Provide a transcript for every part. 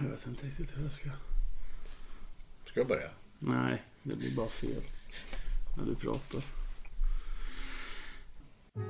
Jag vet inte riktigt hur jag ska... Ska jag börja? Nej, det blir bara fel. När du pratar. Vi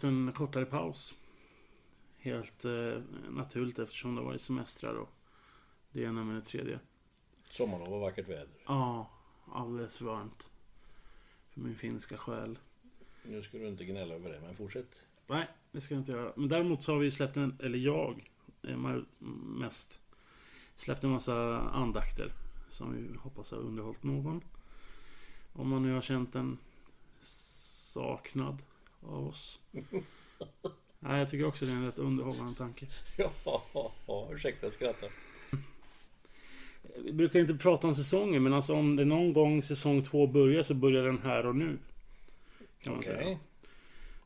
haft en kortare paus. Helt eh, naturligt eftersom det var i semestrar och det ena med det tredje. Sommarlov och vackert väder. Ja, alldeles varmt. För min finska själ. Nu ska du inte gnälla över det, men fortsätt. Nej, det ska jag inte göra. Men däremot så har vi släppt en, eller jag eh, mest, släppt en massa andakter. Som vi hoppas har underhållit någon. Om man nu har känt en saknad av oss. Nej, jag tycker också det är en rätt underhållande tanke. Ja, ursäkta skrattar. Vi brukar inte prata om säsonger, men alltså om det någon gång säsong två börjar så börjar den här och nu. Kan man Okej. säga.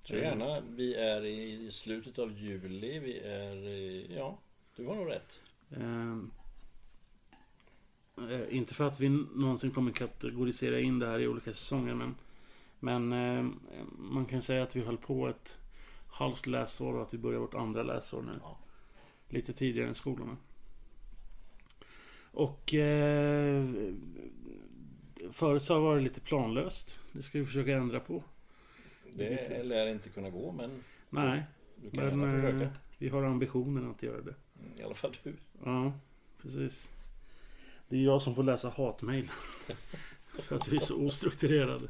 Så gärna. Vi är i slutet av juli. Vi är... i- Ja, du har nog rätt. Eh, inte för att vi någonsin kommer kategorisera in det här i olika säsonger, men, men ehm, man kan säga att vi höll på ett halvt läsår och att vi börjar vårt andra läsår nu. Ja. Lite tidigare än skolorna. Och eh, förut så har det varit lite planlöst. Det ska vi försöka ändra på. Det lär inte kunna gå, men Nej, du kan men gärna eh, försöka. vi har ambitionen att göra det. I alla fall du. Ja, precis. Det är jag som får läsa hatmejl. För att vi är så ostrukturerade.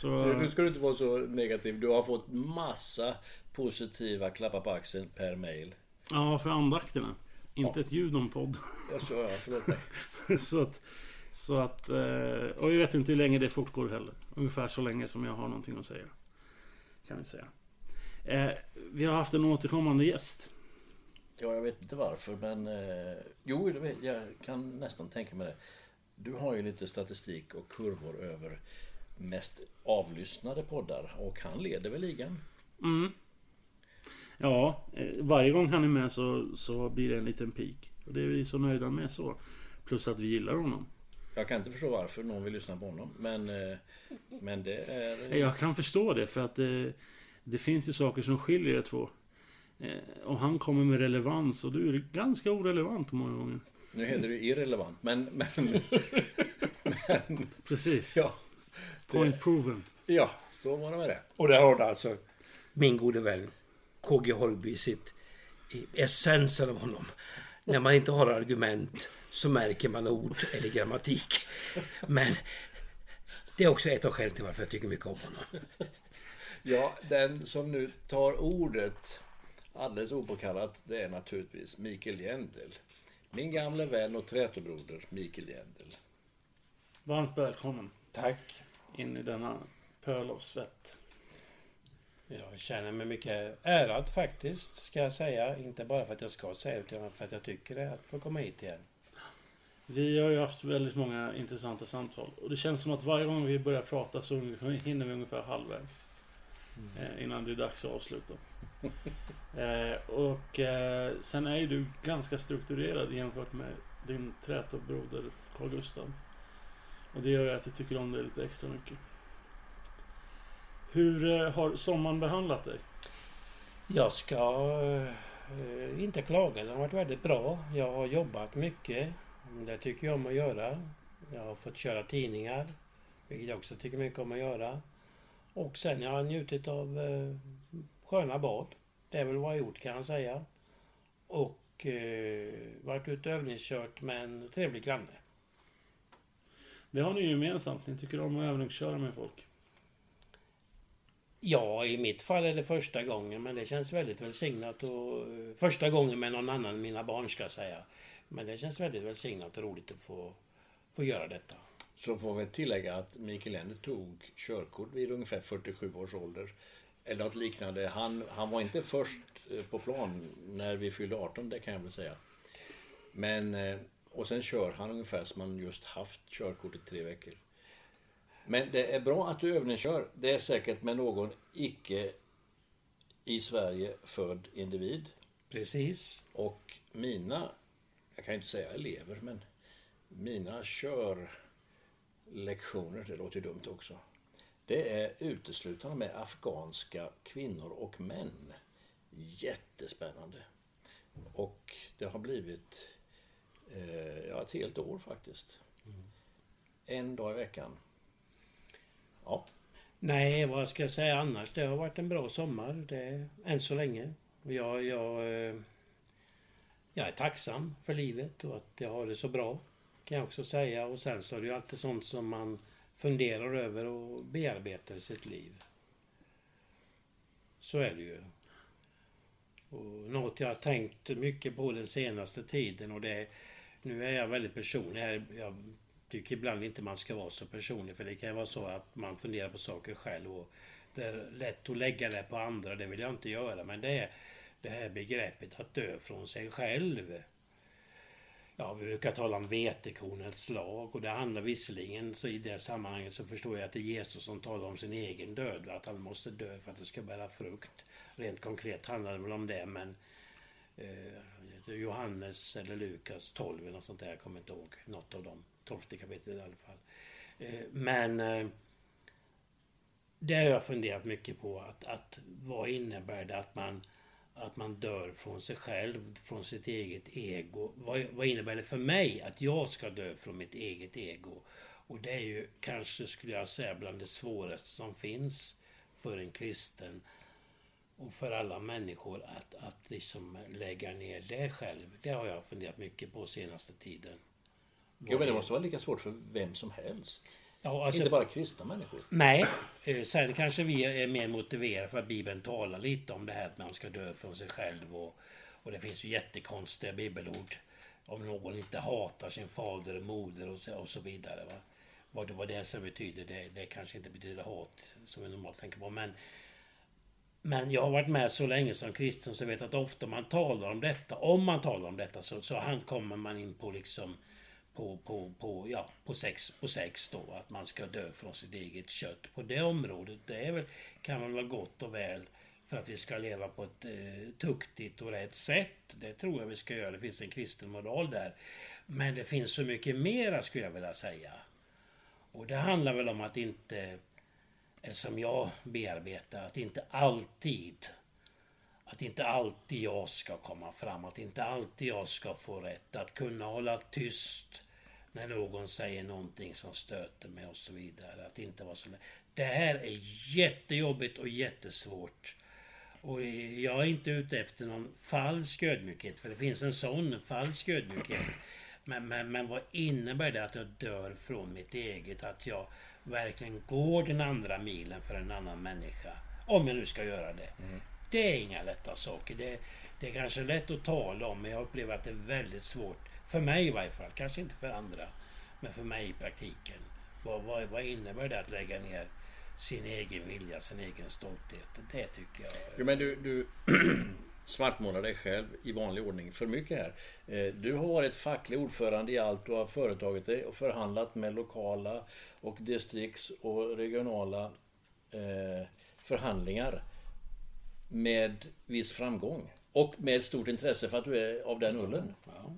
Så, Nu ska du inte vara så negativ. Du har fått massa positiva klappar på axeln per mail. ja, för andakterna. Inte ett ljud om podd. Jag så, ja, förlåt mig. så att... Så att... eh, Och jag vet inte hur länge det fortgår heller. Ungefär så länge som jag har någonting att säga. Kan vi säga. Eh, Vi har haft en återkommande gäst. Ja, jag vet inte varför, men... Eh, jo, jag kan nästan tänka mig det. Du har ju lite statistik och kurvor över mest avlyssnade poddar och han leder väl ligan? Mm. Ja, eh, varje gång han är med så, så blir det en liten peak. Och det är vi så nöjda med så. Plus att vi gillar honom. Jag kan inte förstå varför någon vill lyssna på honom, men, eh, men det är... Jag kan förstå det för att det, det finns ju saker som skiljer er två. Eh, Och han kommer med relevans och du är ganska orelevant många gånger. Nu heter det irrelevant, men... men, men Precis. ja, Point proven. ja, så var det med det. Och där har du alltså min gode vän KG Holmby sitt i essensen av honom. När man inte har argument så märker man ord eller grammatik. Men det är också ett av skälen till varför jag tycker mycket om honom. Ja, den som nu tar ordet alldeles opåkallat, det är naturligtvis Mikael Jendel. Min gamla vän och trätobroder Mikael Jendel. Varmt välkommen Tack. In i denna pöl av svett. Jag känner mig mycket ärad faktiskt, ska jag säga. Inte bara för att jag ska säga utan för att jag tycker det, att få komma hit igen. Vi har ju haft väldigt många intressanta samtal. Och det känns som att varje gång vi börjar prata så hinner vi ungefär halvvägs. Eh, innan det är dags att avsluta. eh, och eh, sen är ju du ganska strukturerad jämfört med din trätobroder Carl Gustav. Och det gör ju att jag tycker om det lite extra mycket. Hur eh, har sommaren behandlat dig? Jag ska eh, inte klaga. den har varit väldigt bra. Jag har jobbat mycket. Det tycker jag om att göra. Jag har fått köra tidningar. Vilket jag också tycker mycket om att göra. Och sen har jag njutit av eh, sköna bad. Det är väl vad jag gjort kan jag säga. Och eh, varit ute och övningskört med en trevlig granne. Det har ni ju gemensamt. Ni tycker om att övningsköra med folk. Ja, i mitt fall är det första gången, men det känns väldigt välsignat. Och, första gången med någon annan än mina barn, ska jag säga. Men det känns väldigt välsignat och roligt att få, få göra detta. Så får vi tillägga att Mikael Ende tog körkort vid ungefär 47 års ålder. Eller något liknande. Han, han var inte först eh, på plan när vi fyllde 18, det kan jag väl säga. Men, eh, och sen kör han ungefär som han just haft körkort i tre veckor. Men det är bra att du övningskör. Det är säkert med någon icke i Sverige född individ. Precis. Och mina, jag kan inte säga elever, men mina körlektioner, det låter ju dumt också. Det är uteslutande med afghanska kvinnor och män. Jättespännande. Och det har blivit eh, ja, ett helt år faktiskt. En dag i veckan. Ja. Nej, vad ska jag säga annars? Det har varit en bra sommar. Det, än så länge. Jag, jag, eh, jag är tacksam för livet och att jag har det så bra. Kan jag också säga. Och sen så är det ju alltid sånt som man funderar över och bearbetar i sitt liv. Så är det ju. Och något jag har tänkt mycket på den senaste tiden och det nu är jag väldigt personlig här. Jag tycker ibland inte man ska vara så personlig för det kan vara så att man funderar på saker själv och det är lätt att lägga det på andra. Det vill jag inte göra men det är det här begreppet att dö från sig själv. Ja, vi brukar tala om vetekornets lag och det handlar visserligen så i det sammanhanget så förstår jag att det är Jesus som talar om sin egen död, att han måste dö för att det ska bära frukt. Rent konkret handlar det väl om det men eh, Johannes eller Lukas 12 eller något sånt där, jag kommer inte ihåg. Något av dem. 12 kapitlet i alla fall. Eh, men eh, det har jag funderat mycket på. Att, att vad innebär det att man att man dör från sig själv, från sitt eget ego. Vad, vad innebär det för mig att jag ska dö från mitt eget ego? Och det är ju kanske, skulle jag säga, bland det svåraste som finns för en kristen och för alla människor att, att liksom lägga ner det själv. Det har jag funderat mycket på senaste tiden. Jo, men det måste vara lika svårt för vem som helst. Ja, alltså, Inte bara kristna människor. Nej, eh, sen kanske vi är mer motiverade för att Bibeln talar lite om det här att man ska dö från sig själv. Och, och det finns ju jättekonstiga bibelord. Om någon inte hatar sin fader och moder och så, och så vidare. Va? Vad det, vad det som betyder, det, det kanske inte betyder hat som vi normalt tänker på. Men, men jag har varit med så länge som kristen så jag vet att ofta man talar om detta, om man talar om detta så, så han kommer man in på liksom på, på, på, ja, på, sex, på sex då, att man ska dö från sitt eget kött. På det området, det är väl, kan väl vara gott och väl för att vi ska leva på ett eh, tuktigt och rätt sätt. Det tror jag vi ska göra. Det finns en kristen moral där. Men det finns så mycket mera skulle jag vilja säga. Och det handlar väl om att inte, som jag bearbetar, att inte alltid att inte alltid jag ska komma fram, att inte alltid jag ska få rätt. Att kunna hålla tyst när någon säger någonting som stöter mig och så vidare. Att inte vara så... Det här är jättejobbigt och jättesvårt. Och jag är inte ute efter någon falsk ödmjukhet, för det finns en sån falsk ödmjukhet. Men, men, men vad innebär det att jag dör från mitt eget? Att jag verkligen går den andra milen för en annan människa? Om jag nu ska göra det. Mm. Det är inga lätta saker. Det, det är kanske lätt att tala om, men jag upplever att det är väldigt svårt. För mig i varje fall. Kanske inte för andra. Men för mig i praktiken. Vad, vad, vad innebär det att lägga ner sin egen vilja, sin egen stolthet? Det tycker jag... Jo, men du, du svartmålar dig själv i vanlig ordning för mycket här. Eh, du har varit facklig ordförande i allt du har företagit dig och förhandlat med lokala och distrikts och regionala eh, förhandlingar med viss framgång. Och med stort intresse för att du är av den ullen. Ja,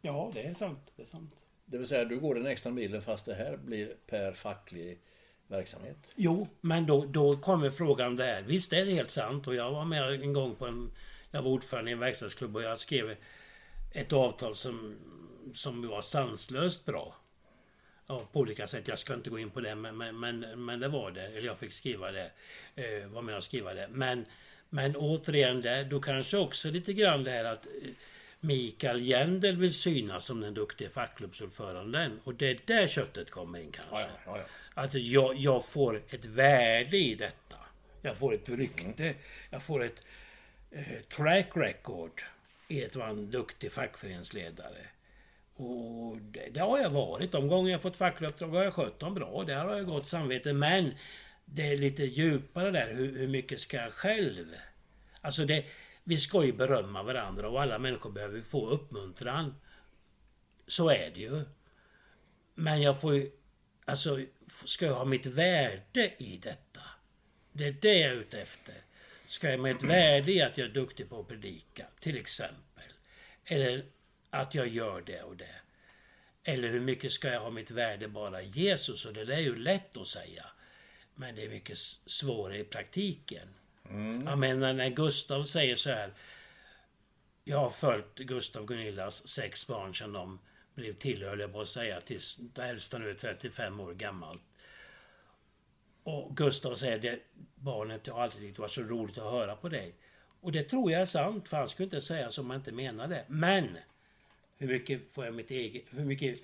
ja det är sant. Det är sant. Det vill säga, du går den extra milen fast det här blir per facklig verksamhet. Jo, men då, då kommer frågan där. Visst är det helt sant och jag var med en gång på en... Jag var ordförande i en verkstadsklubb och jag skrev ett avtal som, som var sanslöst bra. Ja, på olika sätt. Jag ska inte gå in på det men, men, men, men det var det. Eller jag fick skriva det. Eh, var med och skriva det. Men, men återigen, det, då kanske också lite grann det här att eh, Mikael Jendel vill synas som den duktiga fackklubbsordföranden. Och det är där köttet kommer in kanske. Ja, ja, ja. Att jag, jag får ett värde i detta. Jag får ett rykte. Jag får ett eh, track record i att vara en duktig fackföreningsledare. Och det, det, har jag varit. De gånger jag fått fackuppdrag har jag skött dem bra. Där har jag gott samvete. Men det är lite djupare där. Hur, hur mycket ska jag själv? Alltså det, vi ska ju berömma varandra och alla människor behöver få uppmuntran. Så är det ju. Men jag får ju... Alltså, ska jag ha mitt värde i detta? Det är det jag är ute efter. Ska jag ha ett värde i att jag är duktig på att predika, till exempel? Eller att jag gör det och det? Eller hur mycket ska jag ha mitt värde bara i Jesus? Och det där är ju lätt att säga. Men det är mycket svårare i praktiken. Mm. Jag menar när Gustav säger så här. Jag har följt Gustav och Gunillas sex barn sedan de blev till, höll jag på att säga, tills det äldsta nu är 35 år gammal. Och Gustav säger det, barnet har alltid tyckt det var så roligt att höra på dig. Och det tror jag är sant, för han skulle inte säga som man inte menade det. Men! Hur mycket får jag mitt eget... Hur mycket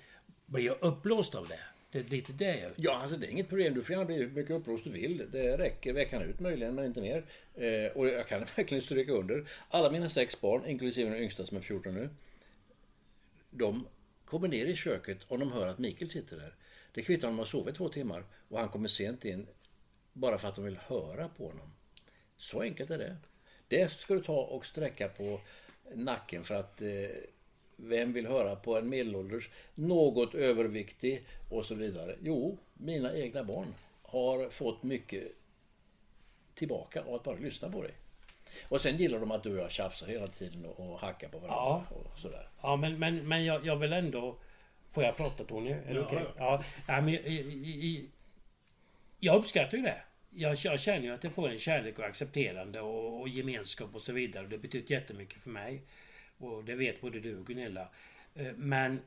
blir jag uppblåst av det? Det är lite det jag... Ja, alltså det är inget problem. Du får gärna bli hur mycket upprost du vill. Det räcker veckan ut möjligen, men inte mer. Eh, och jag kan verkligen stryka under. Alla mina sex barn, inklusive den yngsta som är 14 nu. De kommer ner i köket om de hör att Mikael sitter där. Det kvittar om de har sovit två timmar och han kommer sent in bara för att de vill höra på honom. Så enkelt är det. Det ska du ta och sträcka på nacken för att eh, vem vill höra på en medelålders, något överviktig och så vidare. Jo, mina egna barn har fått mycket tillbaka av att bara lyssna på dig. Och sen gillar de att du och jag tjafsar hela tiden och hackar på varandra ja. och sådär. Ja, men, men, men jag, jag vill ändå... Får jag prata Tony? Är det ja, okej? Okay? Ja. ja. men, i, i, jag uppskattar ju det. Jag, jag känner ju att jag får en kärlek och accepterande och, och gemenskap och så vidare. Det betyder jättemycket för mig. Och det vet både du och Gunilla. Eh, men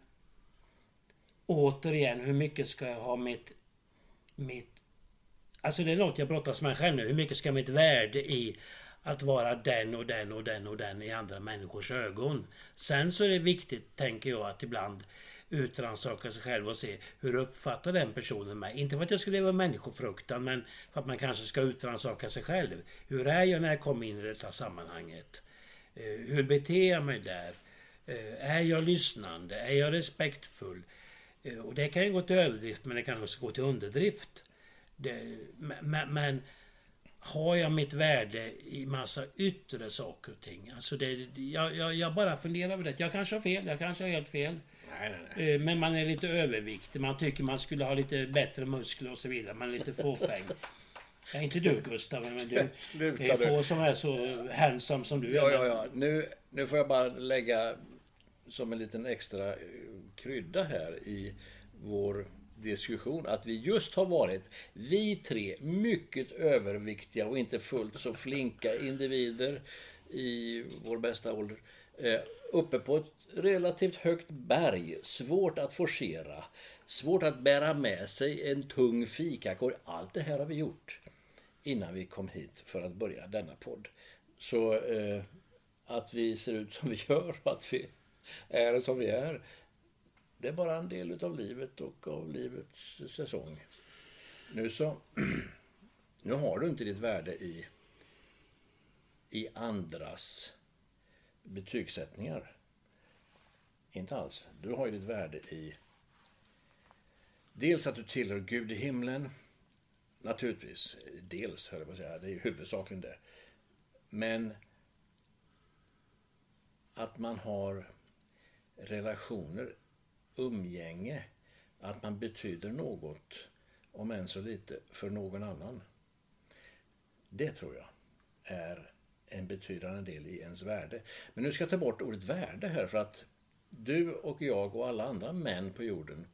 återigen, hur mycket ska jag ha mitt... mitt alltså det är något jag brottas med själv nu. Hur mycket ska mitt värde i att vara den och den och den och den i andra människors ögon. Sen så är det viktigt, tänker jag, att ibland utrannsaka sig själv och se hur uppfattar den personen mig? Inte för att jag ska leva människofruktan men för att man kanske ska utrannsaka sig själv. Hur är jag när jag kommer in i detta sammanhanget? Eh, hur beter jag mig där? Eh, är jag lyssnande? Är jag respektfull? Eh, och det kan ju gå till överdrift men det kan också gå till underdrift. Det, men, men har jag mitt värde i massa yttre saker och ting? Alltså det, jag, jag, jag bara funderar över det. Jag kanske har fel, jag kanske har helt fel. Nej, nej, nej. Men man är lite överviktig. Man tycker man skulle ha lite bättre muskler och så vidare. Man är lite fåfäng. Ja, inte du Gustav, men du. Sluta det är få som är så handsome som du ja, är. Ja, ja, nu, nu får jag bara lägga som en liten extra eh, krydda här i vår diskussion att vi just har varit, vi tre, mycket överviktiga och inte fullt så flinka individer i vår bästa ålder. Eh, uppe på ett relativt högt berg, svårt att forcera, svårt att bära med sig en tung fikakorg. Allt det här har vi gjort innan vi kom hit för att börja denna podd. Så eh, att vi ser ut som vi gör och att vi är som vi är, det är bara en del utav livet och av livets säsong. Nu så, nu har du inte ditt värde i, i andras betygssättningar. Inte alls. Du har ju ditt värde i dels att du tillhör Gud i himlen, naturligtvis. Dels, höll jag på att säga. Det är ju huvudsakligen det. Men att man har relationer, umgänge, att man betyder något, om än så lite, för någon annan. Det tror jag är en betydande del i ens värde. Men nu ska jag ta bort ordet värde här för att du och jag och alla andra män på jorden,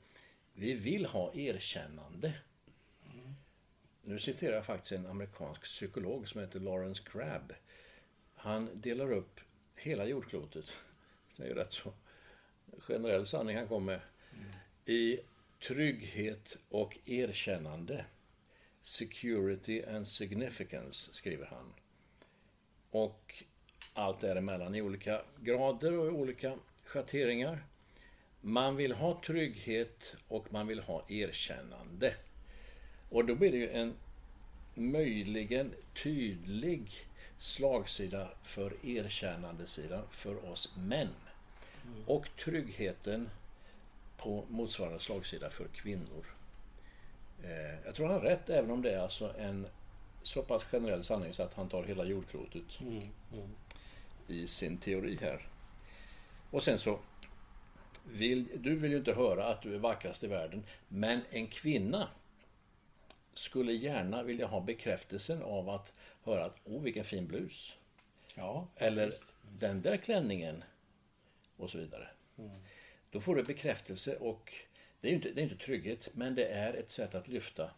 vi vill ha erkännande. Nu citerar jag faktiskt en amerikansk psykolog som heter Lawrence Crabb. Han delar upp hela jordklotet, det är ju rätt så generell sanning han kommer med, i trygghet och erkännande. Security and significance, skriver han. Och allt däremellan i olika grader och i olika schatteringar. Man vill ha trygghet och man vill ha erkännande. Och då blir det ju en möjligen tydlig slagsida för erkännandesidan för oss män. Och tryggheten på motsvarande slagsida för kvinnor. Eh, jag tror han har rätt även om det är alltså en så pass generell sanning så att han tar hela jordklotet i sin teori här. Och sen så vill, du vill ju inte höra att du är vackrast i världen, men en kvinna skulle gärna vilja ha bekräftelsen av att höra att åh vilken fin blus. Ja, Eller visst. den där klänningen. Och så vidare. Då får du bekräftelse och det är ju inte, det är inte trygghet, men det är ett sätt att lyfta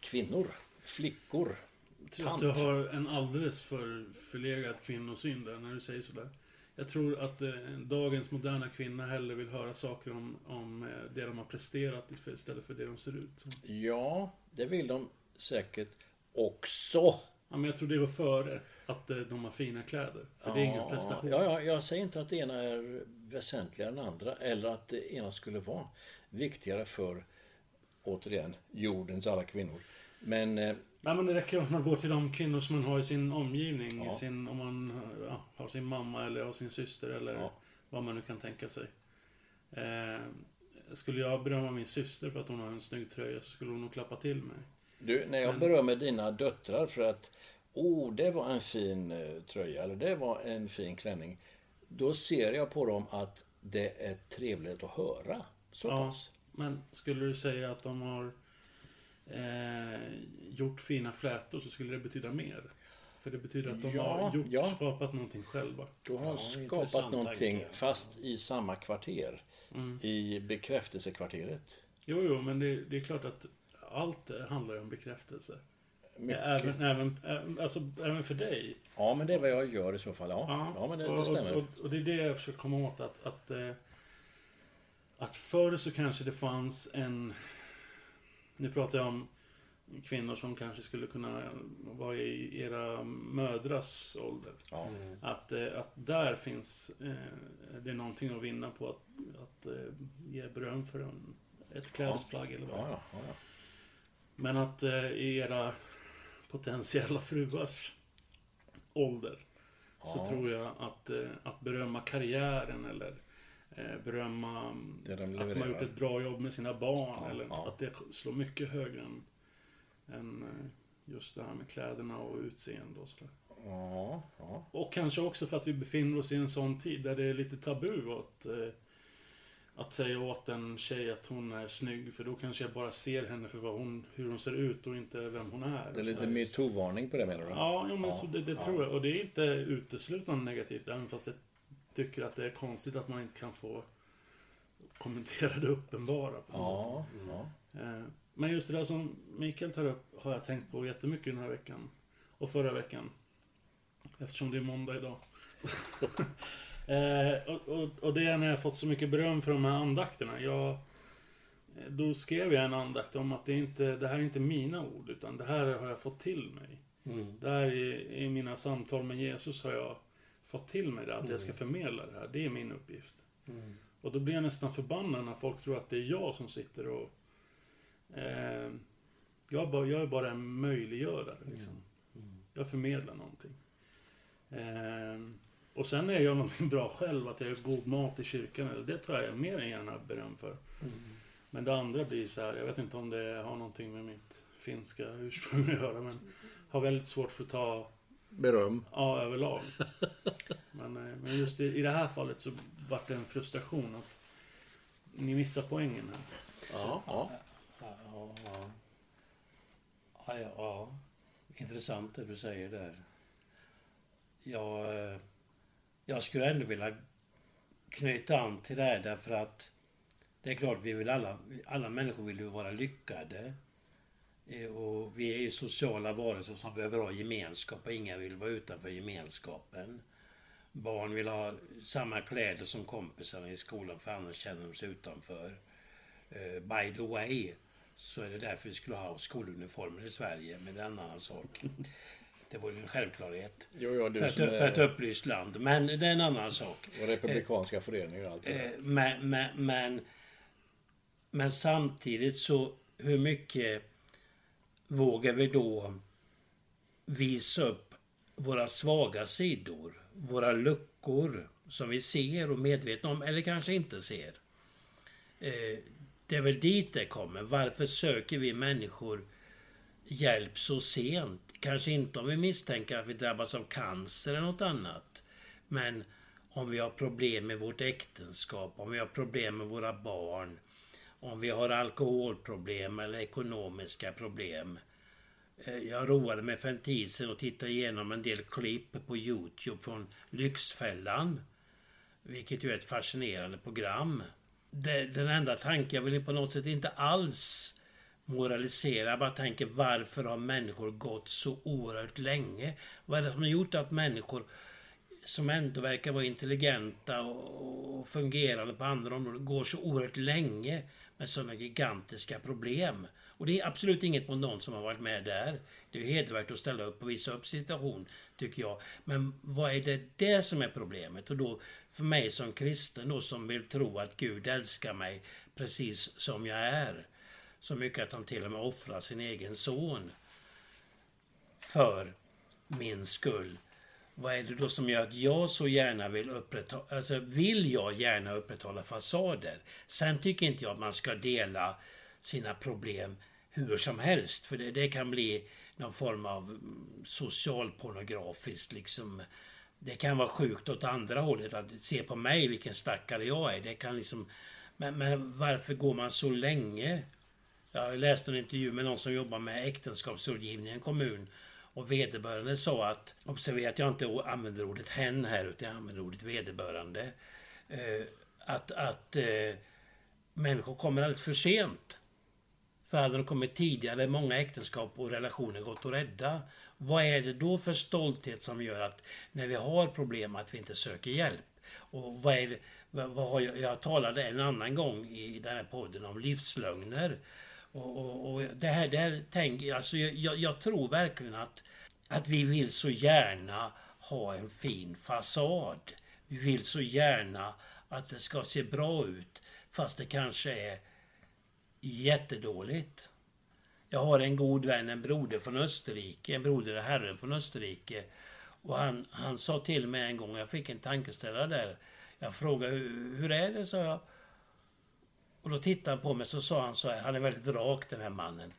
kvinnor, flickor, Jag tror att du har en alldeles för förlegad kvinnosyn där när du säger sådär. Jag tror att eh, dagens moderna kvinnor hellre vill höra saker om, om eh, det de har presterat istället för det de ser ut som. Ja, det vill de säkert också. Ja, men jag tror det går före att eh, de har fina kläder. För det är ingen prestation. Ja, ja, jag säger inte att det ena är väsentligare än andra eller att det ena skulle vara viktigare för, återigen, jordens alla kvinnor. Men eh, Nej, men det räcker att man går till de kvinnor som man har i sin omgivning. Ja. I sin, om man ja, har sin mamma eller har sin syster eller Ja. vad man nu kan tänka sig. Eh, skulle jag berömma min syster för att hon har en snygg tröja så skulle hon nog klappa till mig. du, när jag Men- berömmer dina döttrar för att oh, det var en fin eh, tröja eller det var en fin klänning. Då ser jag på dem att det är trevligt att höra. Så Ja, pass. men skulle du säga att de har eh, gjort fina flätor så skulle det betyda mer. För det betyder att de Ja, har gjort, ja. skapat någonting själva. Du har Ja, skapat någonting tanke. fast i samma kvarter. Mm. I bekräftelsekvarteret. Jo, jo, men det, det är klart att allt eh, handlar ju om bekräftelse. Mycket. Även, även, även, alltså, även för dig. Ja, men det är vad jag gör i så fall. Ja, ja, men det, och, det stämmer. Och, och, och det är det jag försöker komma åt. Att, att, eh, att förr så kanske det fanns en... Nu pratar jag om kvinnor som kanske skulle kunna vara i era mödrars ålder. ja. Att, eh, att där finns eh, det är någonting att vinna på att, att eh, ge beröm för en, ett klädesplagg eller vad Ja, ja, ja. Men att i era potentiella fruars ålder så tror jag att, att berömma karriären eller berömma mm, Det de att de har gjort ett bra jobb med sina barn Ja, eller ja. att det slår mycket högre än, än eh, just det här med kläderna och utseende och sådär. Ja. Och kanske också för att vi befinner oss i en sån tid där det är lite tabu att, eh, att säga åt en tjej att hon är snygg. För då kanske jag bara ser henne för vad hon, hur hon ser ut och inte vem hon är. Det är lite metoo-varning på det menar du? Ja, jo, men så det, det tror jag. Och det är inte uteslutande negativt. Även fast jag tycker att det är konstigt att man inte kan få kommentera det uppenbara. på. Ja, ja. Eh, Men just det där som Mikael tar upp har jag tänkt på jättemycket den här veckan. Och förra veckan. Eftersom det är måndag idag. Eh, och, och, och det är när jag fått så mycket beröm för de här andakterna. Jag, eh, då skrev jag en andakt om att det, inte, det här är inte mina ord, utan det här har jag fått till mig. Mm. Där i, i mina samtal med Jesus har jag fått till mig det, att jag ska förmedla det här. Det är min uppgift. Mm. Och då blir jag nästan förbannad när folk tror att det är jag som sitter och... Eh, jag, är bara, jag är bara en möjliggörare liksom. Jag förmedlar någonting. Eh, och sen är jag någonting bra själv, att jag gör god mat i kyrkan. Det tar jag mer än gärna beröm för. Men det andra blir så här, jag vet inte om det har någonting med mitt finska ursprung att göra, men har väldigt svårt för att ta Beröm. Ja, överlag. Men, eh, men just i, i det här fallet så vart det en frustration att ni missar poängen här. Ja, ja. Ja, ja, ja. Ja, ja, ja. Intressant det du säger där. Jag, eh, jag skulle ändå vilja knyta an till det här därför att det är klart, vi vill alla, alla människor vill ju vara lyckade. Eh, Och vi är ju sociala varelser som behöver ha gemenskap och ingen vill vara utanför gemenskapen. Barn vill ha samma kläder som kompisarna i skolan för annars känner de sig utanför. Eh, By the way, så är det därför vi skulle ha skoluniformer i Sverige, men det är en annan sak. Det vore ju en självklarhet. Jo, ja, För ett, som för ett är upplyst land. Men det är en annan sak. och republikanska föreningar och allt det där. Eh, Men, men, men, men samtidigt så hur mycket vågar vi då visa upp våra svaga sidor? Våra luckor som vi ser och är medvetna om eller kanske inte ser. Eh, det är väl dit det kommer. Varför söker vi människor hjälp så sent? Kanske inte om vi misstänker att vi drabbas av cancer eller något annat. Men om vi har problem med vårt äktenskap, om vi har problem med våra barn, om vi har alkoholproblem eller ekonomiska problem. Eh, jag roade mig för en tid sedan och tittade igenom en del klipp på Youtube från Lyxfällan. Vilket ju är ett fascinerande program. Den enda tanken, jag vill på något sätt inte alls moralisera. Jag bara tänker varför har människor gått så oerhört länge? Vad är det som har gjort att människor som ändå verkar vara intelligenta och fungerande på andra områden går så oerhört länge med sådana gigantiska problem. Och det är absolut inget mot någon som har varit med där. Det är hedervärt att ställa upp och visa upp situation, tycker jag. Men vad är det där som är problemet? Och då för mig som kristen då som vill tro att Gud älskar mig precis som jag är. Så mycket att han till och med offrar sin egen son för min skull. Vad är det då som gör att jag så gärna vill upprätthålla, alltså vill jag gärna upprätthålla fasader? Sen tycker inte jag att man ska dela sina problem hur som helst, för det, det kan bli någon form av mm, socialpornografiskt liksom. Det kan vara sjukt åt andra hållet att se på mig vilken stackare jag är. Det kan liksom, men, men varför går man så länge? Jag läste en intervju med någon som jobbar med äktenskapsrådgivning i en kommun. Och vederbörande sa att, observera att jag inte använder ordet hen här utan jag använder ordet vederbörande. Eh, att att eh, människor kommer alldeles för sent. För hade de kommit tidigare, många äktenskap och relationer gått att rädda. Vad är det då för stolthet som gör att när vi har problem att vi inte söker hjälp? Och vad är det, vad, vad har jag, jag talade en annan gång i den här podden om livslögner. Och, och, och det här, det här tänk, alltså jag, jag, jag tror verkligen att, att vi vill så gärna ha en fin fasad. Vi vill så gärna att det ska se bra ut fast det kanske är jättedåligt. Jag har en god vän, en broder från Österrike, en broder i Herren från Österrike. Och han, han sa till mig en gång, jag fick en tankeställare där. Jag frågade hur, hur är det, sa jag. Och då tittade han på mig så sa han så här, han är väldigt rak den här mannen.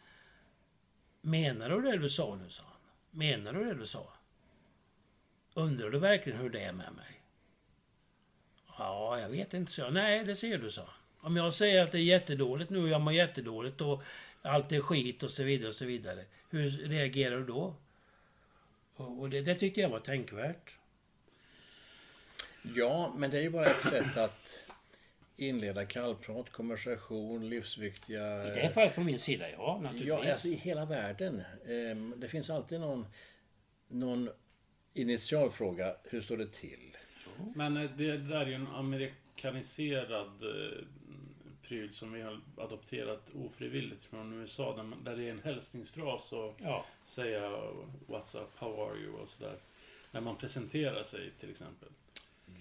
Menar du det du sa nu, sa han. Menar du det du sa? Undrar du verkligen hur det är med mig? Ja, jag vet inte, så jag. Nej, det ser du, sa han. Om jag säger att det är jättedåligt nu och jag mår jättedåligt och allt är skit och så vidare och så vidare. Hur reagerar du då? Och, det, det tyckte jag var tänkvärt. Ja, men det är ju bara ett sätt att inleda kallprat, konversation, livsviktiga... I det här fallet från min sida, ja, naturligtvis. Ja, alltså i hela världen. Ehm, Det finns alltid någon, någon initialfråga. Hur står det till? Men eh, det där är ju en amerikaniserad eh, pryl som vi har adopterat ofrivilligt från USA. Där, man, där det är en hälsningsfras och Ja. säga What's up, how are you och sådär. När man presenterar sig till exempel.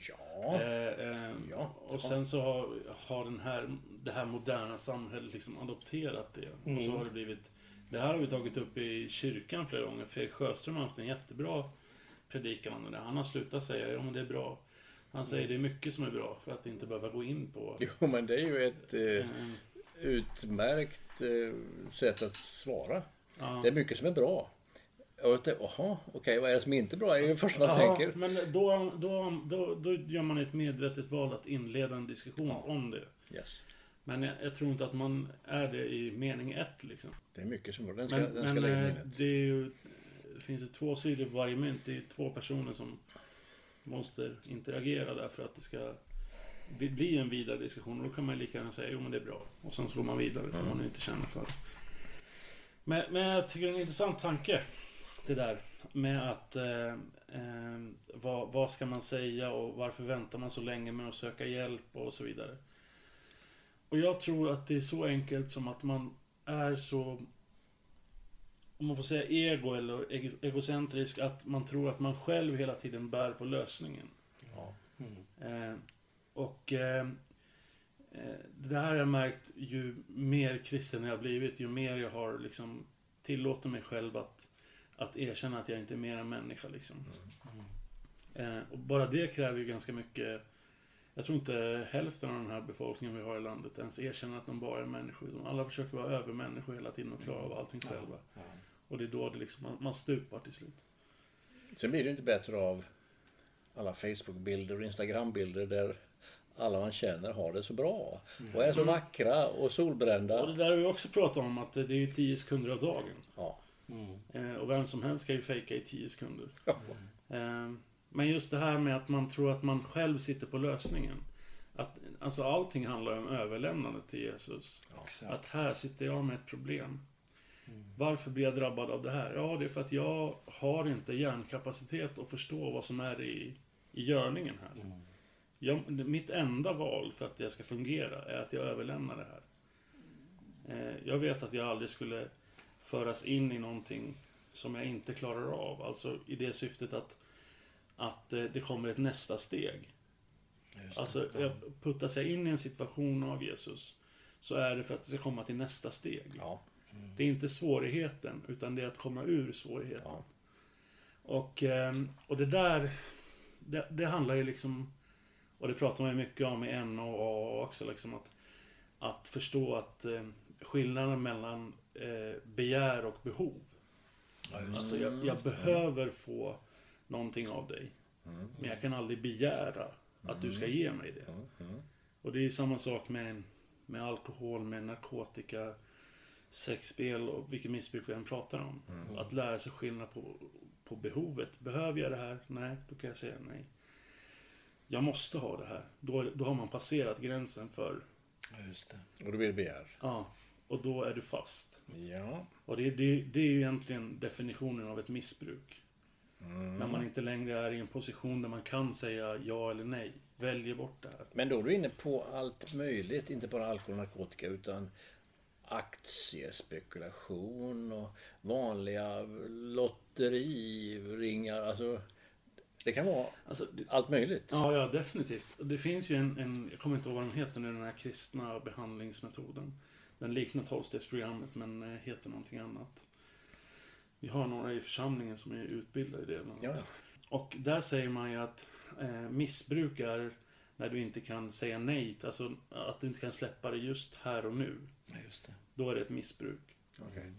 Ja, Eh, eh, Ja. Och sen så har, har den här, det här moderna samhället liksom adopterat det. Och så har det blivit... Det här har vi tagit upp i kyrkan flera gånger. Fredrik Sjöström har haft en jättebra predikan om det. Han har slutat säga ja men det är bra. Han säger det är mycket som är bra för att inte behöva gå in på... jo men det är ju ett eh, Eh, utmärkt eh, sätt att svara. ja. Det är mycket som är bra. Och det- Jaha, okej, vad är det som inte är bra? Det är det första man Ja, tänker. men då, då, då, då gör man ett medvetet val att inleda en diskussion om det. Yes. Men jag, jag tror inte att man är det i mening ett liksom. Det är mycket som bra. Den ska, Men, den ska men lägga eh, minnet. det, är ju, det finns ju två sidor på varje mynt. Det är två personer som måste interagera där för att det ska bli en vidare diskussion. Och då kan man lika gärna säga jo men det är bra. Och sen så går man vidare om man inte känner för det. Men, men jag tycker det är en intressant tanke. Det där med att eh, eh, vad, vad ska man säga och varför väntar man så länge med att söka hjälp och så vidare. Och jag tror att det är så enkelt som att man är så om man får säga ego eller ego- egocentrisk, att man tror att man själv hela tiden bär på lösningen. Ja. Eh, och eh, eh, det här har jag märkt ju mer kristen jag har blivit, ju mer jag har liksom tillåter mig själv att, att erkänna att jag inte är mer än människa. Liksom. Eh, och bara det kräver ju ganska mycket jag tror inte hälften av den här befolkningen vi har i landet ens erkänner att de bara är människor. De alla försöker vara övermänniskor hela tiden och klara av allting själva. Och det är då det liksom, man, man stupar till slut. Sen blir det inte bättre av alla Facebook-bilder och Instagram-bilder där alla man känner har det så bra. Och är så vackra och solbrända. Och det där har vi också pratat om att det är ju 10 sekunder av dagen. Ja. Eh, och vem som helst ska ju fejka i 10 sekunder. Eh, men just det här med att man tror att man själv sitter på lösningen. Att, alltså allting handlar om överlämnande till Jesus. Att här sitter jag med ett problem. Varför blir jag drabbad av det här? Ja, det är för att jag har inte hjärnkapacitet att förstå vad som är i, i görningen här. Jag, mitt enda val för att jag ska fungera är att jag överlämnar det här. Eh, jag vet att jag aldrig skulle föras in i någonting som jag inte klarar av. Alltså i det syftet att, att eh, det kommer ett nästa steg. Alltså, jag puttar sig in i en situation av Jesus så är det för att det ska komma till nästa steg. Ja. Det är inte svårigheten, utan det är att komma ur svårigheten. Ja. Och, ehm, och det där, det, det handlar ju liksom, och det pratar man ju mycket om i NO och AA också, liksom att, att förstå att eh, skillnaden mellan eh, begär och behov. Alltså jag, jag behöver få någonting av dig. Men jag kan aldrig begära att du ska ge mig det. Och det är ju samma sak med, med alkohol, med narkotika, sexspel och vilket missbruk vi än pratar om. Att lära sig skillnad på, på behovet. Behöver jag det här? Nej, då kan jag säga nej. Jag måste ha det här. Då, då har man passerat gränsen för, Just det. Och då blir det begär. ja, och då är du fast. Ja. Och det, det, det är ju egentligen definitionen av ett missbruk. När man inte längre är i en position där man kan säga ja eller nej. Väljer bort det här. Men då är du inne på allt möjligt, inte bara alkohol och narkotika utan aktiespekulation och vanliga lotteriringar. Alltså, det kan vara Alltså, det, allt möjligt. ja, ja, definitivt. Det finns ju en, en, jag kommer inte ihåg vad den heter nu, den här kristna behandlingsmetoden. Den liknar tolvstegsprogrammet men eh, heter någonting annat. Vi har några i församlingen som är utbildade i det. Ja. Och där säger man ju att eh, missbruk är när du inte kan säga nej, alltså att du inte kan släppa det just här och nu. Ja, just det. Då är det ett missbruk. Okej.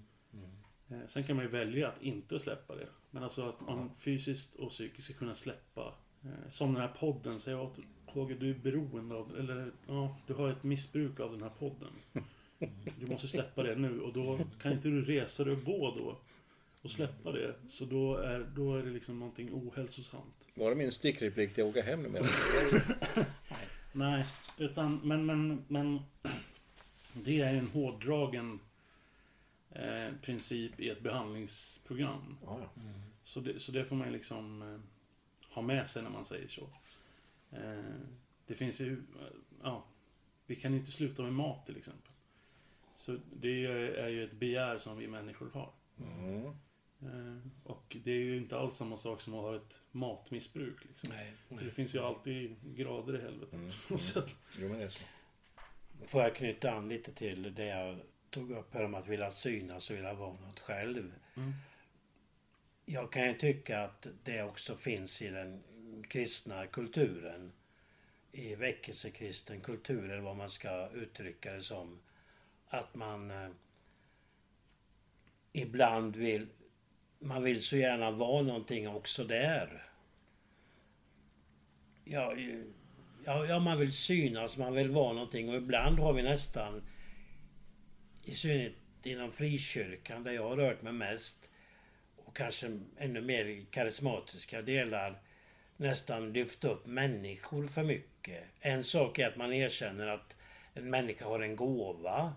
Eh, sen kan man ju välja att inte släppa det. Men alltså att man fysiskt och psykiskt ska kunna släppa. Eh, som den här podden säger åt KG, du är beroende av, eller ja, du har ett missbruk av den här podden. Du måste släppa det nu och då kan inte du resa dig och gå då. Och släppa det. Så då är, då är det liksom någonting ohälsosamt. Var det min stickreplik till att åka hem numera? Nej, utan men, men, men det är en hårdragen eh, princip i ett behandlingsprogram. Ja, ja. Så det, så det får man liksom eh, ha med sig när man säger så. Eh, det finns ju, eh, ja, vi kan inte sluta med mat till exempel. Så det är ju- ett begär som vi människor har. Mm. Eh, och det är ju inte alls samma sak som att ha ett matmissbruk. Liksom. Nej, Så det finns ju alltid grader i helvetet. Mm. Jo, men det är så. Får jag knyta an lite till det jag tog upp här om att vilja synas och vilja vara något själv. Mm. Jag kan ju tycka att det också finns i den kristna kulturen. I väckelsekristen kultur, eller vad man ska uttrycka det som. Att man eh, ibland vill... Man vill så gärna vara någonting också där. Ja, ja, ja, man vill synas, man vill vara någonting och ibland har vi nästan, i synnerhet inom frikyrkan där jag har rört mig mest och kanske ännu mer i karismatiska delar, nästan lyft upp människor för mycket. En sak är att man erkänner att en människa har en gåva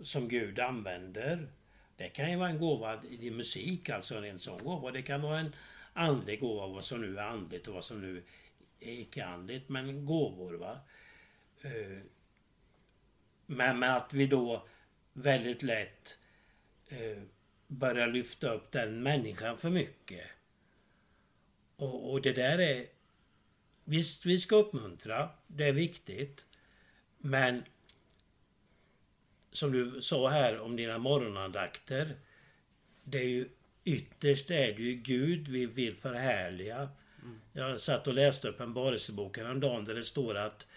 som Gud använder. Det kan ju vara en gåva i musik, alltså en sån gåva. Det kan vara en andlig gåva, vad som nu är andligt och vad som nu är icke-andligt. Men gåvor, va. Eh, men, men att vi då väldigt lätt eh, börjar lyfta upp den människan för mycket. Och, och det där är... Visst, vi ska uppmuntra. Det är viktigt. Men som du sa här om dina morgonandakter. Det är ju ytterst är det ju Gud vi vill förhärliga. Mm. Jag satt och läste upp en Barelsebok häromdagen där det står att,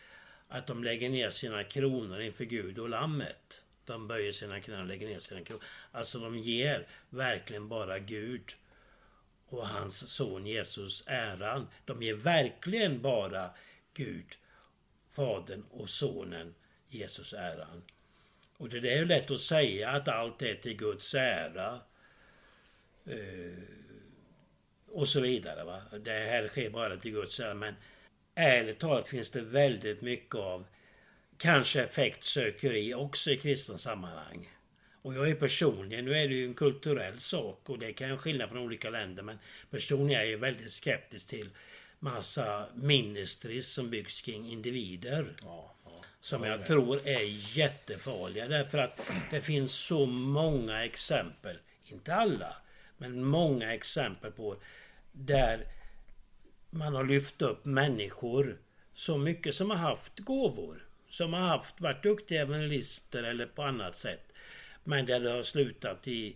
att de lägger ner sina kronor inför Gud och Lammet. De böjer sina knän och lägger ner sina kronor. Alltså de ger verkligen bara Gud och hans son Jesus äran. De ger verkligen bara Gud, Fadern och Sonen Jesus äran. Och det är ju lätt att säga att allt är till Guds ära. Eh, och så vidare. Va? Det här sker bara till Guds ära. Men ärligt talat finns det väldigt mycket av kanske effektsökeri också i kristna sammanhang. Och jag är personligen, nu är det ju en kulturell sak och det kan skilja från olika länder men personligen är jag väldigt skeptisk till massa ministries som byggs kring individer. Ja, ja. Som jag tror är jättefarliga därför att det finns så många exempel, inte alla, men många exempel på där man har lyft upp människor så mycket som har haft gåvor. Som har haft, varit duktiga evangelister eller på annat sätt. Men där det har slutat i,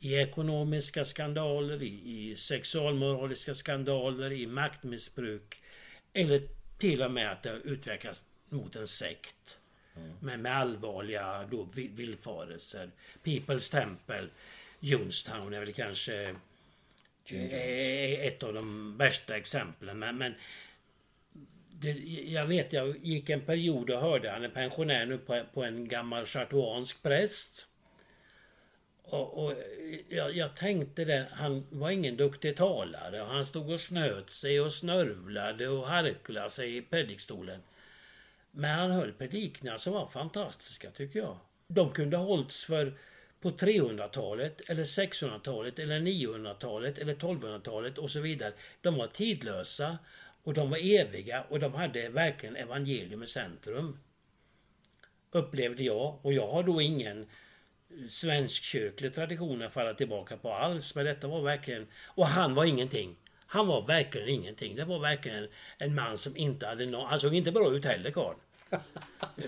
i ekonomiska skandaler, i, i sexualmoraliska skandaler, i maktmissbruk. Eller till och med att det har utvecklats mot en sekt. Mm. Men med allvarliga då, villfarelser. People's Temple, Jonestown är väl kanske ett av de värsta exemplen. Men, men det, jag vet, jag gick en period och hörde, han är pensionär nu, på, på en gammal chartuansk präst. Och, och jag, jag, tänkte det, han var ingen duktig talare. Han stod och snöt sig och snörvlade och harklade sig i predikstolen. Men han höll predikningar som var fantastiska tycker jag. De kunde ha hållits för på 300-talet eller 600-talet eller 900-talet eller 1200-talet och så vidare. De var tidlösa och de var eviga och de hade verkligen evangelium i centrum. Upplevde jag och jag har då ingen svenskkyrklig tradition att falla tillbaka på alls. Men detta var verkligen... Och han var ingenting. Han var verkligen ingenting. Det var verkligen en man som inte hade någon... Han såg inte bra ut heller karln.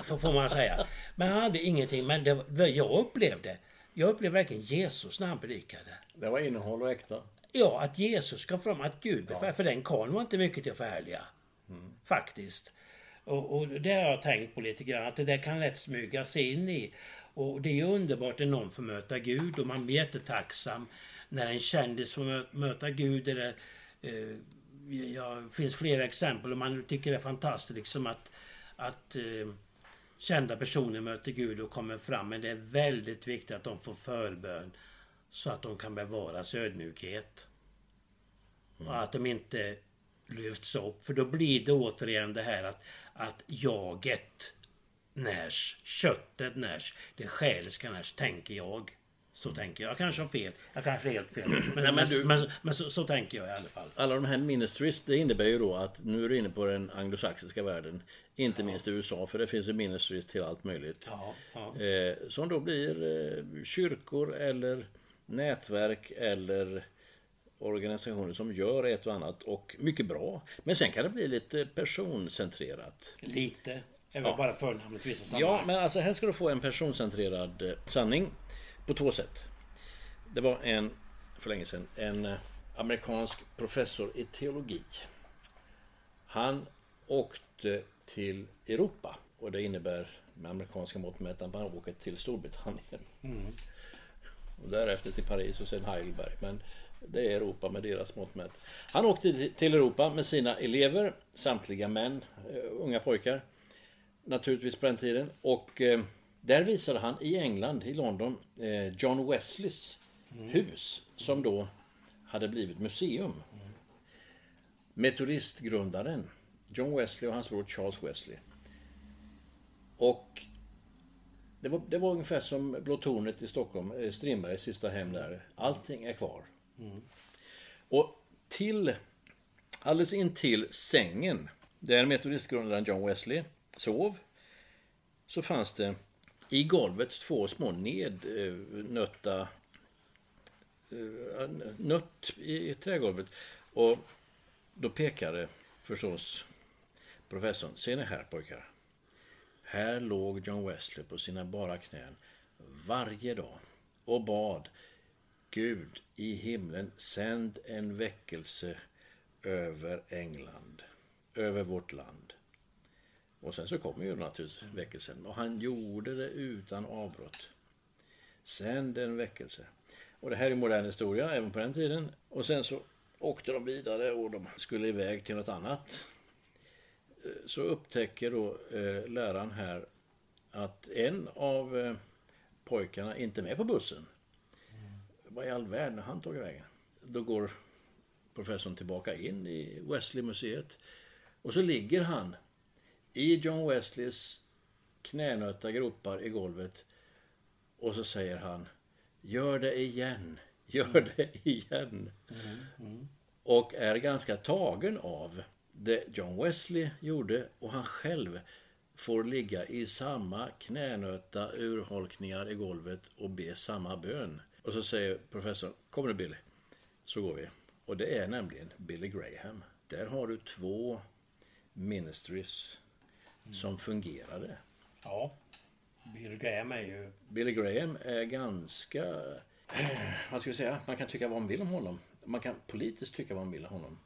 Får man säga. Men han hade ingenting. Men det, jag upplevde... Jag upplevde verkligen Jesus när han predikade. Det var innehåll och äkta. Ja, att Jesus kom fram, att Gud ja. För den karln var inte mycket till att förhärliga. Mm. Faktiskt. Och, och det har jag tänkt på lite grann. Att det där kan lätt smygas in i. Och det är underbart när någon får möta Gud och man blir jättetacksam när en kändis får möta Gud. Eller, eh, ja, det finns flera exempel och man tycker det är fantastiskt liksom att, att eh, kända personer möter Gud och kommer fram. Men det är väldigt viktigt att de får förbön så att de kan bevara ödmjukhet. Mm. Och att de inte lyfts upp. För då blir det återigen det här att, att jaget närs, köttet närs, det själska närs, tänker jag. Så tänker jag. Jag kanske har fel. Jag kanske är helt fel. Men, Nej, men, du, men, men så, så, tänker jag i alla fall. Alla de här ministries, det innebär ju då att nu är du inne på den anglosaxiska världen. Inte ja. minst i USA, för det finns ju ministries till allt möjligt. Ja, ja. Eh, som då blir eh, kyrkor eller nätverk eller organisationer som gör ett och annat och mycket bra. Men sen kan det bli lite personcentrerat. Lite. Väl ja. bara förnamnet vissa sammanhang. Ja, men alltså här ska du få en personcentrerad eh, sanning på två sätt. Det var en, för länge sedan, en eh, amerikansk professor i teologi. Han åkte till Europa och det innebär med amerikanska mått mätt att man åker till Storbritannien. Mm. Och därefter till Paris och sen Heidelberg. Men det är Europa med deras mått mätt. Han åkte till Europa med sina elever, samtliga män, eh, unga pojkar naturligtvis på den tiden. Och eh, där visade han i England, i London, eh, John Wesleys mm. hus som då hade blivit museum. Mm. metodistgrundaren John Wesley och hans bror Charles Wesley. Och det var, det var ungefär som Blå tornet i Stockholm, eh, Strindbergs sista hem där. Allting är kvar. Och till, alldeles intill sängen, där metodistgrundaren John Wesley sov, så fanns det i golvet två små nednötta eh, nött i trägolvet. Och då pekade förstås professorn, ser ni här pojkar? Här låg John Wesley på sina bara knän varje dag och bad Gud i himlen, sänd en väckelse över England, över vårt land. Och sen så kommer ju naturligtvis väckelsen. Och han gjorde det utan avbrott. Sänd en väckelse. Och det här är modern historia, även på den tiden. Och sen så åkte de vidare och de skulle iväg till något annat. Eh, Så upptäcker då eh, läraren här att en av eh, pojkarna inte är med på bussen. Vad i all världen har han tagit vägen? Då går professorn tillbaka in i Wesley-museet. Och så ligger han i John Wesleys knänötta gropar i golvet. Och så säger han Gör det igen, gör det igen. Och är ganska tagen av det John Wesley gjorde och han själv får ligga i samma knänötta urholkningar i golvet och be samma bön. Och så säger professorn, kom nu Billy, så går vi. Och det är nämligen Billy Graham. Där har du två ministries som fungerade. Ja. Bill Graham är ju... Billy Graham är ganska... Vad ska vi säga? Man kan tycka vad man vill om honom. Man kan politiskt tycka vad man vill om honom.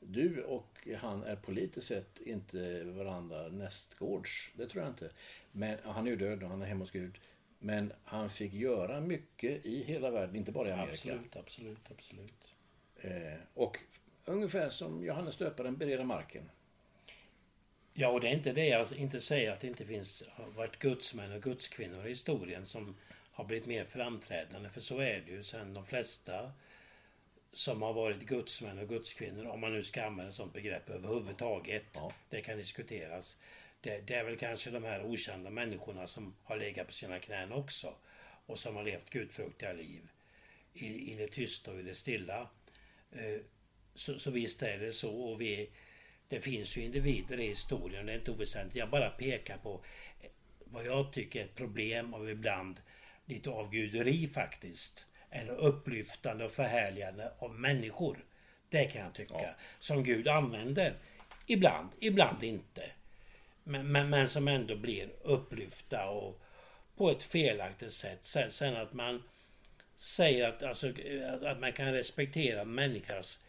Du och han är politiskt sett inte varandra nästgårds. Det tror jag inte. Men han är ju död och han är hemma hos Gud. Men han fick göra mycket i hela världen, inte bara i Amerika. Absolut, absolut, absolut. Eh, och ungefär som Johannes döparen bereder marken. Ja, och det är inte det jag inte säger att det inte finns, har varit gudsmän och gudskvinnor i historien som har blivit mer framträdande. För så är det ju sen de flesta som har varit gudsmän och gudskvinnor, om man nu ska använda sånt begrepp överhuvudtaget. Ja. Det kan diskuteras. Det, det är väl kanske de här okända människorna som har legat på sina knän också. Och som har levt gudfruktiga liv. I, i det tysta och i det stilla. Eh, Så, så visst är det så. Och vi, det finns ju individer i historien, det är inte oväsentligt. Jag bara pekar på eh, vad jag tycker är ett problem av ibland lite avguderi faktiskt. Eller upplyftande och förhärligande av människor. Det kan jag tycka. Som Gud använder. Ibland, ibland inte. Men, men, men som ändå blir upplyfta och på ett felaktigt sätt. Sen, sen att man säger att, alltså, att man kan respektera människans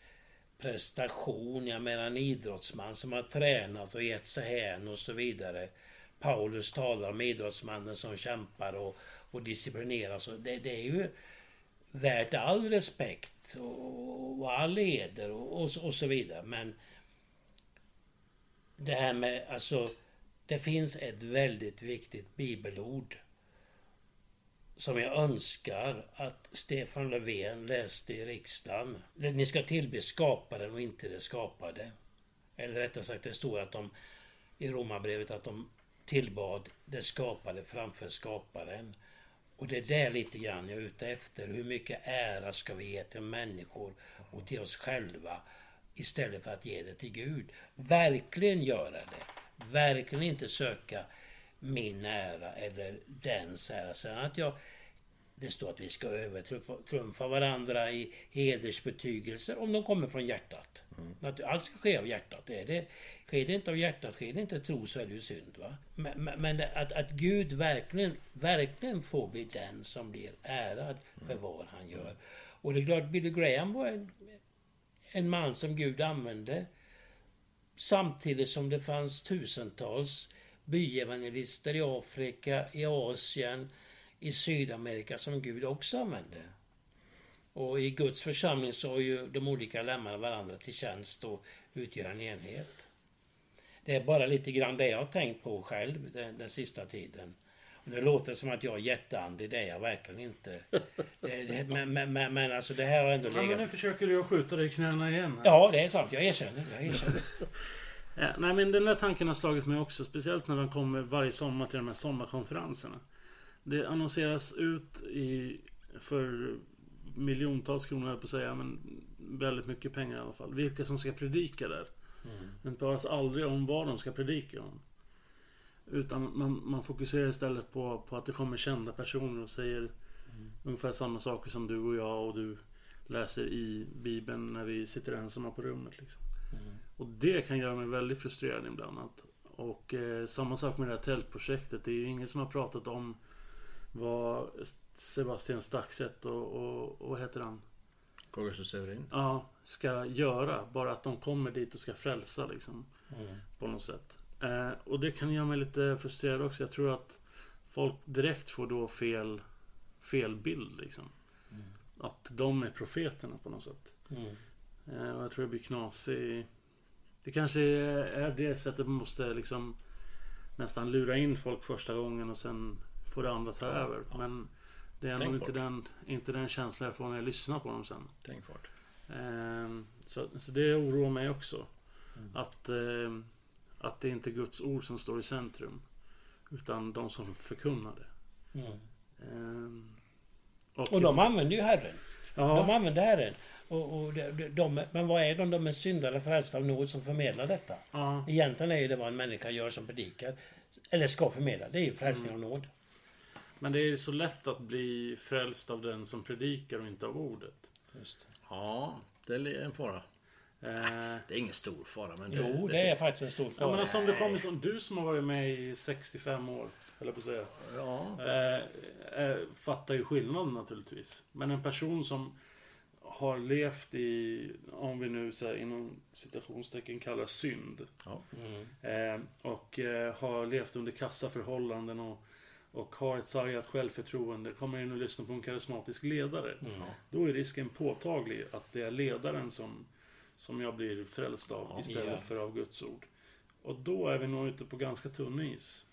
prestation. Jag menar en idrottsman som har tränat och gett sig hän och så vidare. Paulus talar om idrottsmannen som kämpar och, och disciplineras. Och det, det är ju värt all respekt och, och all heder och, och, och så vidare. Men det här med, alltså, det finns ett väldigt viktigt bibelord som jag önskar att Stefan Löfven läste i riksdagen. Ni ska tillbe skaparen och inte det skapade. Eller rättare sagt, det står att de i Romarbrevet att de tillbad det skapade framför skaparen. Och det är där lite grann jag är ute efter. Hur mycket ära ska vi ge till människor och till oss själva istället för att ge det till Gud? Verkligen göra det. Verkligen inte söka min ära eller dens ära. Sen att jag det står att vi ska övertrumfa varandra i hedersbetygelser om de kommer från hjärtat. Att Allt ska ske av hjärtat. Är det, sker det inte av hjärtat, sker det inte tro så är det ju synd. Va? Men, men, att, att Gud verkligen, verkligen får bli den som blir ärad för vad han gör. Och det är klart, Billy Graham var en, en man som Gud använde Samtidigt som det fanns tusentals byevangelister i Afrika, i Asien, i Sydamerika som Gud också använde. Och i Guds församling så har ju de olika lemmarna varandra till tjänst och utgör en enhet. Det är bara lite grann det jag har tänkt på själv den, den sista tiden. Och det låter som att jag är jätteandlig, det är jag verkligen inte. Det, det, men, men, men, alltså det här har ändå Ja, men nu legat... försöker du att skjuta dig i knäna igen. Här. Ja, det är sant. Jag erkänner. Jag erkänner. Nej men den där tanken har slagit mig också. Speciellt när de kommer varje sommar till de här sommarkonferenserna. Det annonseras ut i, för miljontals kronor höll på att säga. Men väldigt mycket pengar i alla fall. Vilka som ska predika där. Men det talas aldrig om vad de ska predika om. Utan man, man fokuserar istället på, på att det kommer kända personer och säger ungefär samma saker som du och jag och du läser i Bibeln när vi sitter ensamma på rummet. Liksom. Och det kan göra mig väldigt frustrerad ibland. Att, och eh, samma sak med det här tältprojektet. Det är ju ingen som har pratat om vad Sebastian Staxet och, och, och vad heter han? Augustus Severin. Ja, ska göra. Bara att de kommer dit och ska frälsa liksom. På något sätt. Eh, och det kan göra mig lite frustrerad också. Jag tror att folk direkt får då fel, fel bild liksom. Att de är profeterna på något sätt. Eh, och jag tror det blir knasig... Det kanske är det sättet man måste liksom nästan lura in folk första gången och sen får det andra ta över. Men det är Tänk nog inte den, inte den känslan jag får när jag lyssnar på dem sen. Tänkbart. Ehm, så, så det oroar mig också. Att, ehm, att det inte är Guds ord som står i centrum. Utan de som förkunnar det. Ehm, Och de använder ju Herren. ja, De använder Herren. Och, och de, de, men vad är de? De är syndare frälsta av nåd som förmedlar detta. ja, Egentligen är ju det vad en människa gör som predikar. Eller ska förmedla. Det är ju frälsning av nåd. men det är så lätt att bli frälst av den som predikar och inte av ordet. Ja, det är en fara. Eh, Det är ingen stor fara, men det, Jo, det är faktiskt en stor Ja, fara. men alltså, om det kommer som du som har varit med i 65 år, eller på att säga. Ja, Eh, eh, fattar ju skillnaden naturligtvis. Men en person som har levt i, om vi nu säger inom citationstecken kallar synd. ja. Eh, och eh, har levt under kassa förhållanden och, och har ett sargat självförtroende. Kommer in och lyssnar på en karismatisk ledare. Då är risken påtaglig att det är ledaren som, som jag blir frälst av istället Ja. för av Guds ord. Och då är vi nog ute på ganska tunn is.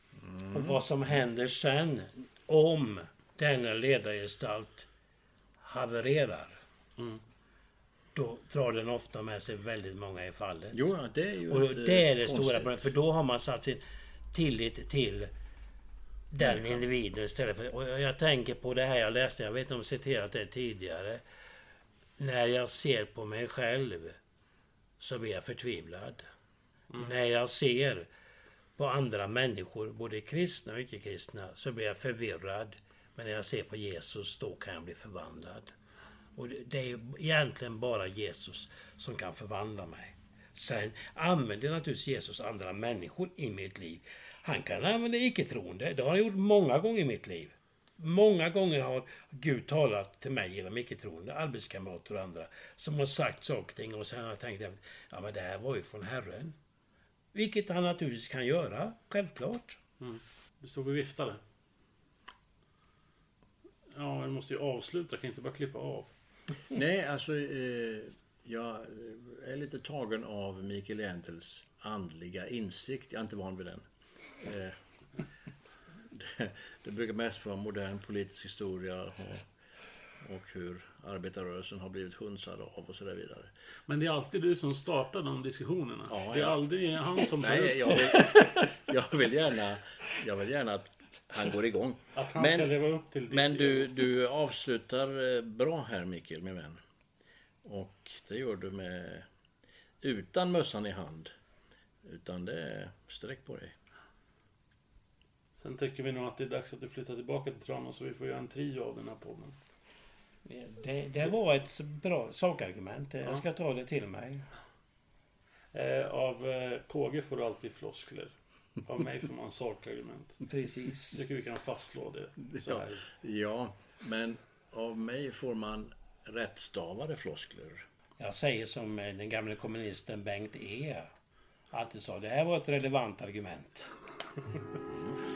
Och vad som händer sen om denna ledargestalt havererar. Mm. Då drar den ofta med sig väldigt många i fallet. Jo, det är ju och det är det konstigt. stora problemet. För då har man satt sin tillit till den individen istället för... Och jag tänker på det här jag läste, jag vet inte om jag citerat det tidigare. När jag ser på mig själv så blir jag förtvivlad. När jag ser på andra människor, både kristna och icke-kristna, så blir jag förvirrad. Men när jag ser på Jesus, då kan jag bli förvandlad. Och det- är egentligen bara Jesus som kan förvandla mig. Sen använder naturligtvis Jesus andra människor i mitt liv. Han kan använda icke-troende. Det har han gjort många gånger i mitt liv. Många gånger har Gud talat till mig genom icke-troende, arbetskamrater och andra, som har sagt saker och ting och sen har jag tänkt att ja, men det här var ju från Herren. Vilket han naturligtvis kan göra, självklart. Mm. Du stod och viftade. Ja, jag måste ju avsluta. Jag kan inte bara klippa av. Nej, alltså eh, jag är lite tagen av Mikael Jentels andliga insikt. Jag är inte van vid den. Eh, det, det brukar mest vara modern politisk historia och, och hur arbetarrörelsen har blivit hunsad av och så där vidare. Men det är alltid du som startar de diskussionerna. Ja, det är ja. aldrig han som Nej, jag vill, jag vill gärna jag vill gärna att han går igång. att han ska Men, leva upp till men du, du avslutar eh, bra här Mikael, min vän. Och det gör du med utan mössan i hand. Utan det är sträck på dig. Sen tycker vi nog att det är dags att du flyttar tillbaka till Tranås så vi får göra en trio av den här podden. Det, det var ett bra sakargument. Jag ska ta det till mig. Eh, av eh, KG får du alltid floskler. Av mig får man sakargument. Precis. Jag tycker vi kan fastslå det. Så Ja. här. Ja, men av mig får man rättstavade floskler. Jag säger som eh, den gamle kommunisten Bengt E. alltid sa. Det här var ett relevant argument.